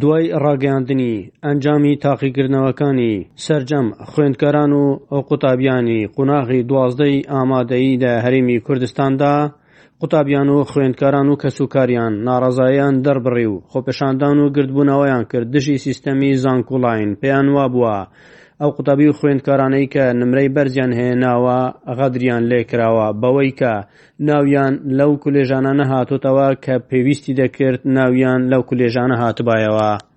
دوای ڕاگەیاندنی ئەنجامی تاقیکردنەوەکانی سەرجەم خوێندکاران و قوتابیانی قۆناغی دوازدەی ئامادەیی لە هەرێمی کوردستاندا، قوتابیان و خوێندکاران و کەسوکاریان ناڕەزاییان دەربڕی و خۆپێشاندان و گردبوونەوەیان کرد دژی سیستەمی زانکوڵاین پێیان وابووە ئەو قوتابی و خوێندکارانەی کە نمرەی بەرزیان هێناوە غەدریان لێکراوە بەوەی کە ناویان لەو کولێژانە نەهاتوتەوە کە پێویستی دەکرد ناویان لەو کولێژانە هاتبایەوە.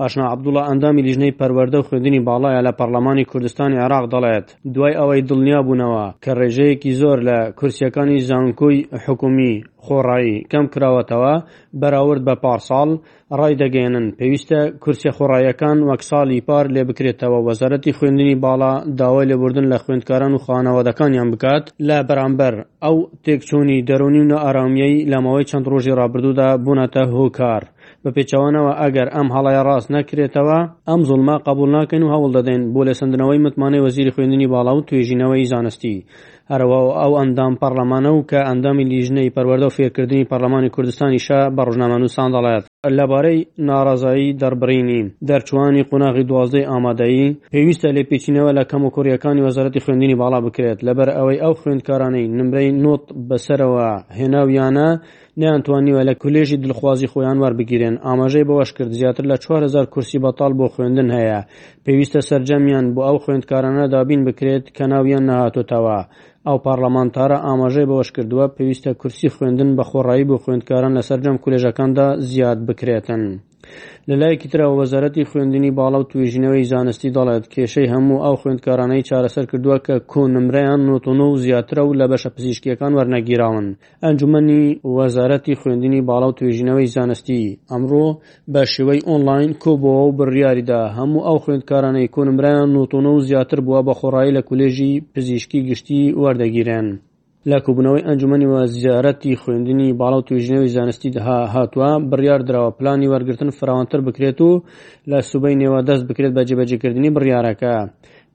ئاشنا عەبدوڵا ئەندامی لیژنەی پەروەردە و خوێندنی باڵایە لە پەڕلەمانی کوردستانی عێراق دەڵێت، دوای ئەوەی دڵنیابوونەوە کە ڕێژەیەکی زۆر لە کورسییەکانی زانکۆی حکومی خۆڕایی کەمکراوەتەوە بەراورد بە پارساڵ، ڕایدەگەیەنن پێویستە کورسیە خۆڕاییەکان وەک ساڵی پار لێبکرێتەوە، وەزارەتی خوێندنی باڵا داوای لێبوردن لە خوێندکاران و خانەوادەکانیان بکات، لە بەرامبەر ئەو تێکچوونی دەروونی و نائارامییەی لەماوەی چەند ڕۆژی ڕابردوودا بوونەتە هۆکار. بە پێچەوانەوە ئەگەر ئەم هەڵەیە ڕاست نەکرێتەوە، ئەم زوڵمە قەبوڵ ناکەین و هەوڵ دەدەین بۆ لێسەندنەوەی متمانەی وەزیری خوێندنی باڵا و توێژینەوەی زانستی هەرەوە و ئەو ئەندام پەڕلەمانە و کە ئەندامی لیژنەی پەروەردە و فێرکردنی پەڕلەمانی کوردستانیشە بە ڕۆژنامەنووسان دەڵێت لەبارەی ناڕەزایی دەڕبرینی دەرچووانی قۆناغی دوازدەی ئامادەیی، پێویستە لێپێچینەوە لە کەموکوڕییەکانی وەزارەتی خوێندنی باڵا بکرێت، لەبەرئەوەی ئەو خوێندکارانەی نمرەی نۆت بەسەرەوە هێناویانە، نەیانتوانیوە لە کولێژی دلخوازی خۆیان وەربگیرێن، ئاماژەی بەوەشکرد، زیاتر لە چوار هەزار کورسی بەتاڵ بۆ خوێندن هەیە، پێویستە سەرجەمیان بۆ ئەو خوێندکارانە دابین بکرێت کە ناویان نەهاتۆتەوە. ئەو پارلەمانتارە ئاماژەی بەوەشکردووە، پێویستە کورسی خوێندن بەخۆڕایی بۆ خوێندکاران لە سەرجەم کولێژەکاندا زیاد بکرێتن. لەلایەکی ترەوە وەزارەتی خوێندنی باڵا و توێژینەوەی زانستی دەڵێت کێشەی هەموو ئەو خوێندکارانەی چارەسەر کردووە کە کۆنمرەیان نۆتۆنۆ و زیاترە و لە بەشە پزیشکیەکان وەرنەگیراون ئەنجومنی وەزارەتی خوێندنی باڵا و توێژینەوەی زانستی ئەمڕۆ بە شێوەی ئۆنلاین کۆبەوە و بڕیاریدا هەموو ئەو خوێندکارانەی کۆنمرەیان نۆتۆنۆ و زیاتر بووە بە خۆڕایی لە کولێژی پزیشکی گشتی وەردەگیرێن لە کۆبوونەوەی ئەنجومەنی وەزیارەتی خوێندنی باڵا و توێژینەوەی زانستی دەها هاتووە بڕیار دراوە پلانی وەرگرتن فراوانتر بکرێت و لە سوبەی نێوە دەست بکرێت بە جێبەجێکردنی بڕیارەکە.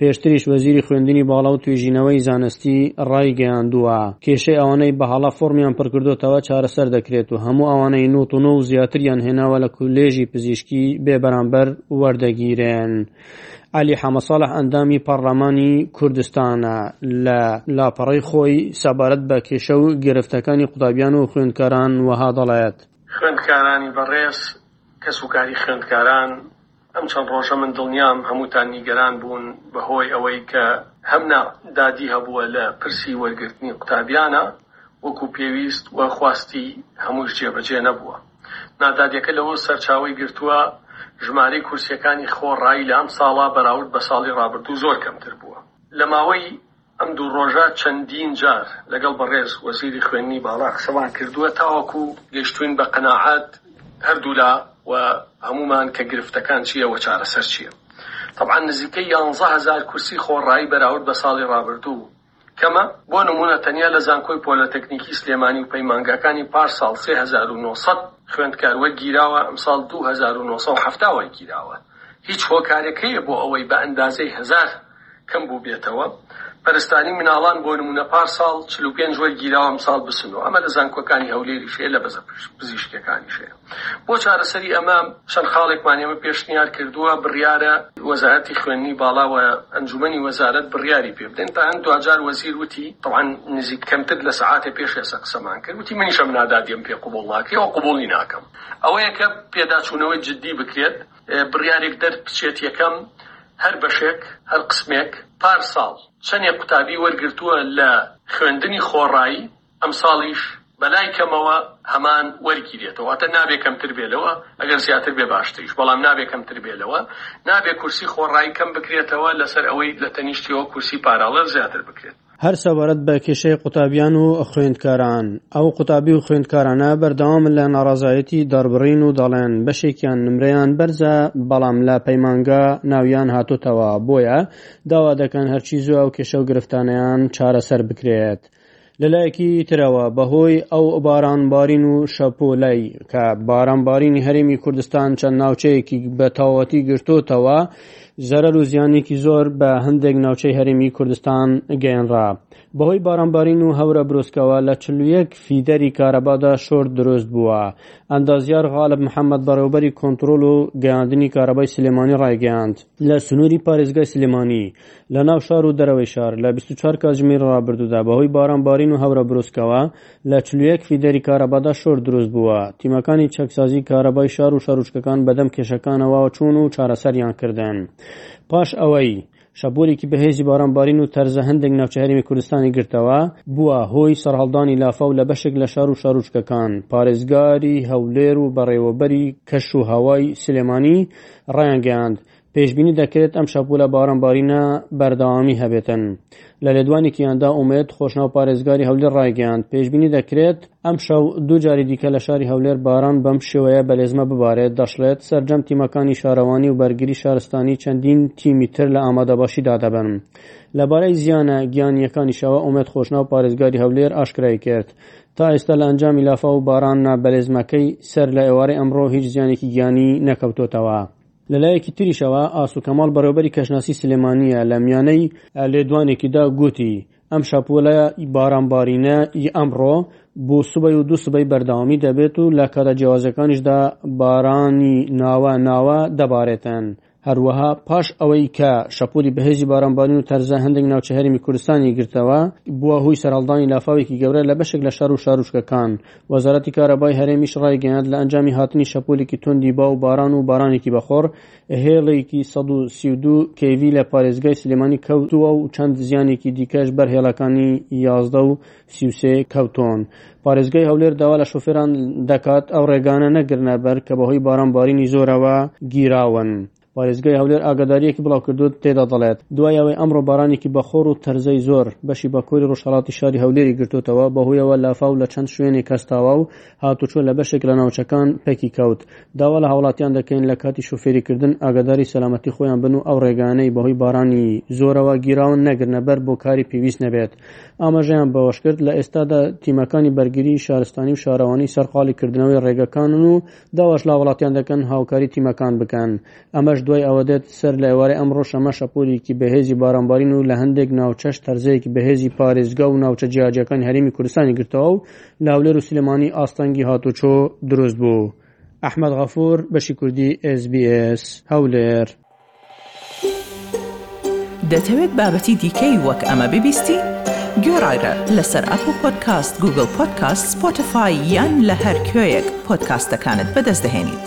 پێشتریش وەزیری خوێندنی باڵا و توێژینەوەی زانستی ڕایگەیاندووە کێشەی ئەوانەی بە هەڵە فۆرمیان پڕکردوتەوە چارەسەر دەکرێت و هەموو ئەوانەی نوتونۆ و زیاتریان هێناوە لە کولێژی پزیشکی بێبەرامبەر وەردەگیرێن. عەلی حەمەساڵح ئەندامی پەڕڵەمانی کوردستانە لە لاپەڕەی خۆی سەبارەت بە کێشە و گرفتەکانی قوتابیان و خوێندکاران وەها دەڵێت. خوێندکارانی بەڕێز، کەس و کاری خوێندکاران، ئەم چەند ڕۆژە من دڵنیام هەمووتان نیگەران بوون بەهۆی ئەوەی کە هەم نا دادی هەبووە لە پرسی وەرگرتنی قوتابیانە وەکو پێویست و خواستی هەمووش جێبەجێ نەبووە. نادادیەکە لەوە سەرچاوەی گرتووە، ژمارەی کورسیەکانی خۆڕایی لە ئەم ساڵا بەراورد بە ساڵی ڕابردوو زۆر کەمتر بووە. لە ماوەی ئەم دوو ڕۆژە چەندین جار لەگەڵ بەڕێز وەزیری خوێندنی باڵا قسەمان کردووە تاوەکو گەیشتووین بە قەناعەت هەردوولا و هەموومان کە گرفتەکان چییە و چارەسەر چییە. تەبعەن نزیکەی یانزە هەزار کورسی خۆڕایی بەراورد بە ساڵی ڕابردوو، کەمە، بۆ نموونە تەنیا لە زانکۆی پۆلەتەکنیکی سلێمانی و پەیمانگاکانی پار ساڵ سێ هەزار و نۆ سەد خوێندکار وەرگیراوە ئەمساڵ دوو هەزار و نۆ سەد و حەفتا وەرگیراوە هیچ هۆکارێک هەیە بۆ ئەوەی بە ئەندازەی هەزار کەم بووبێتەوە پەرستاری مناڵان بۆ نموونە پار ساڵ چل و پێنج وەرگیراوە ئەمساڵ بیست و نۆ ئەمە لە زانکۆکانی هەولێریش هەیە لە بەزە پزیشکیەکانیش هەیە. بۆ چارەسەری ئەمە چەند خاڵێکمان ئێمە پێشنیار کردووە، بڕیارە وەزارەتی خوێندنی باڵا و ئەنجوومەنی وەزارەت بڕیاری پێ بدەن، پە هەند دواجار وەزیر وتی، تەبعەن نزیک کەمتر لە سەعاتێ پێش ئێسە قسەمان کرد، وتی منیش ئەم نادادیەم پێ قبووڵ ناکرێ و قبووڵی ناکەم. ئەوەیە کە پێداچوونەوەی جددی بکرێت، بڕیارێک دەر بچێت یەکەم هەر بەشێک، هەر قسمێک پار ساڵ چەنێ قوتابی وەرگرتووە لە خوێندنی خۆڕایی، ئەمساڵیش بەلای کەمەوە هەمان وەرگی دێتەوە واتە نابێ کەمتر بێ لەوە ئەگەر زیاتر بێ باشتریش بەڵام نابێ کەمتر بێ لەوە نابێ کورسی خۆڕایی کەم بکرێتەوە لەسەر ئەوەی لە تەنیشتیەوە کورسی پاراڵێل زیاتر بکرێت. هەر سەبارەت بە کێشەی قوتابیان و خوێندکاران ئەو قوتابی و خوێندکارانە بەردەوامن لە ناڕازایەتی دەربڕین و دەڵێن بەشێکیان نمرەیان بەرزە بەڵام لە پەیمانگا ناویان هاتوتەوە بۆیە داوا دەکەن هەرچی زوو ئەو کێشە و گرفتانیان چارەسەر بکرێت لەلایەکی ترەوە بەهۆی ئەو بارانبارین و شەپۆلای کە بارانبارینی هەرێمی کوردستان چەند ناوچەیەکی بە تەواوەتی گرتوتەوە زەرەر و زیانێکی زۆر بە هەندێک ناوچەی هەرێمی کوردستان گەیەنرا بەهۆی بارانبارین و هەورە برۆسکەوە لە چلویەک فیدەری کارەبادا شۆر دروست بووە ئەندازیار غالب محەممەد بەڕێوبەری کۆنتترۆل و گەیاندنی کارەبای سلێمانی ڕایگەیاند لە سنووری پارێزگای سلێمانی لە ناو شار و دەرەوەی شار لە 24 کاتژمێری ڕابردوودا بەهۆی بارانبارین و هەورە بروسکەوە لە 41 فیدەری کارەبادا شۆرت دروست بووە، تیمەکانی چەکسازی کارەبای شار و شارۆچکەکان بەدەم کێشەکانەوە چوون و چارەسەریان کردن پاش ئەوەی شەپۆلێکی بەهێزی بارانبارین و تەرزە هەندێک ناوچە هەرێمی کوردستانی گرتەوە، بووە هۆی سەرهەڵدانی لافاو لە بەشێک لە شار و شارۆچکەکان، پارێزگاری هەولێر و بەڕێوەبەری کەش و هەوای سلێمانی ڕایانگەیاند، پێشبینی دەکرێت ئەم شەپولە بارانبارینە بەردەوامی هەبێتن لە لێدوانێکیاندا ئومێد خۆشناو پارێزگاری هەولێر ڕایگەیاند پێشبینی دەکرێت ئەم شەو دوو جاری دیکە لە شاری هەولێر باران بەم شێوەیە بەلێزمە ببارێت دەشڵێت سەرجەم تیمەکانی شارەوانی و بەرگری شارستانی چەندین تیمی تر لە ئامادەباشیدا دەبن لەبارەی زیانە گیانیەکانیشەوە ئومێد خۆشناو پارێزگاری هەولێر ئاشکرای کرد تا ئێستا لە ئەنجامی لافاو و باران نابەلێزمەکەی سەر لە ئێوارەی ئەمڕۆ هیچ زیانێکی گیانی نەکەوتۆتەوە لەلایەکی تریشەوە ئاسو کەماڵ بەڕێوەبەری کەشناسی سلێمانییە لە میانەی لێدوانێکیدا گوتی، ئەم شەپۆلە بارانبارینە ی ئەمڕۆ بۆ سبەی و دوو سبەی بەردەوامی دەبێت و لە کاتە جیاوازەکانیشدا بارانی ناوە ناوە دەبارێتن. هەروەها پاش ئەوەی کە شەپۆلی بەهێزی بارانبارین و تەرزە هەندێک ناوچە هەرێمی کوردستانی گرتەوە بووە هۆی سەرهەڵدانی لافاوێکی گەورە لە بەشێک لە شار و شاروچکەکان وەزارەتی کارەبای هەرێمیش ڕایگەیاند، لە ئەنجامی هاتنی شەپۆلێکی توندی با و باران و بارانێکی بەخوڕ، هێڵێکی سەد و سی و دوو کێڤی لە پارێزگای سلێمانی کەوتووە و چەند زیانێکی دیکەش بەر هێڵەکانی یازدە و سی و سێ کەوتوون. پارێزگای هەولێر داوا لە شۆفێران دەکات ئەو ڕێگانە نەگرنە بەر کە بەهۆی بارانبارینی زۆرەوە گیراون. پارێزگای هەولێر ئاگادارییەکی بڵاوکردووە تێدا دەڵێت، دوای ئەوەی ئەمڕۆ بارانێکی بەخوڕ و تەرزەی زۆر بەشی باکووری ڕۆژهەڵاتی شاری هەولێری گرتووتەوە، بەهۆیەوە لافاو لە چەند شوێنێک هەستاوە و هاتوچۆ لە بەشێک لە ناوچەکان پەکی کەوت. داوا لە هاوڵاتیان دەکەین لە کاتی شوفێریکردن ئاگاداری سەلامەتی خۆیان بن و ئەو ڕێگانەی بەهۆی بارانی زۆرەوە گیراون نەگرنەبەر بۆ کاری پێویست نەبێت. ئاماژەیان بەوەشکرد، لە ئێستادا تیمەکانی بەرگریی شارستانی و شارەوانی سەرقاڵی کردنەوەی ڕێگەکانن و داواش لە هاوڵاتیان دەکەن هاوکاری تیمەکان بکەن، ئەمەش دوای ئەوە دێت سەر لە ئێوارەی ئەمڕۆ شەمە شەپۆلێکی بەهێزی بارانبارین و لە هەندێک ناوچەش تەرزەیەکی بەهێزی پارێزگا و ناوچە جیاجیاکانی هەرێمی کوردستانی گرتەوە و لە هەولێر و سلێمانی ئاستەنگی هاتوچۆ دروست بوو. ئەحمەد غەفور، بەشی کوردی SBS، هەولێر. دەتەوێت بابەتی دیکەی وەک ئەمە ببیستی؟ گۆڕایرە لەسەر ئەپڵ پۆدکاست، گووگڵ پۆدکاست، سپۆتفای یان لە هەر کوێیەک پۆدکاستەکانت بەدەست دەهێنیت.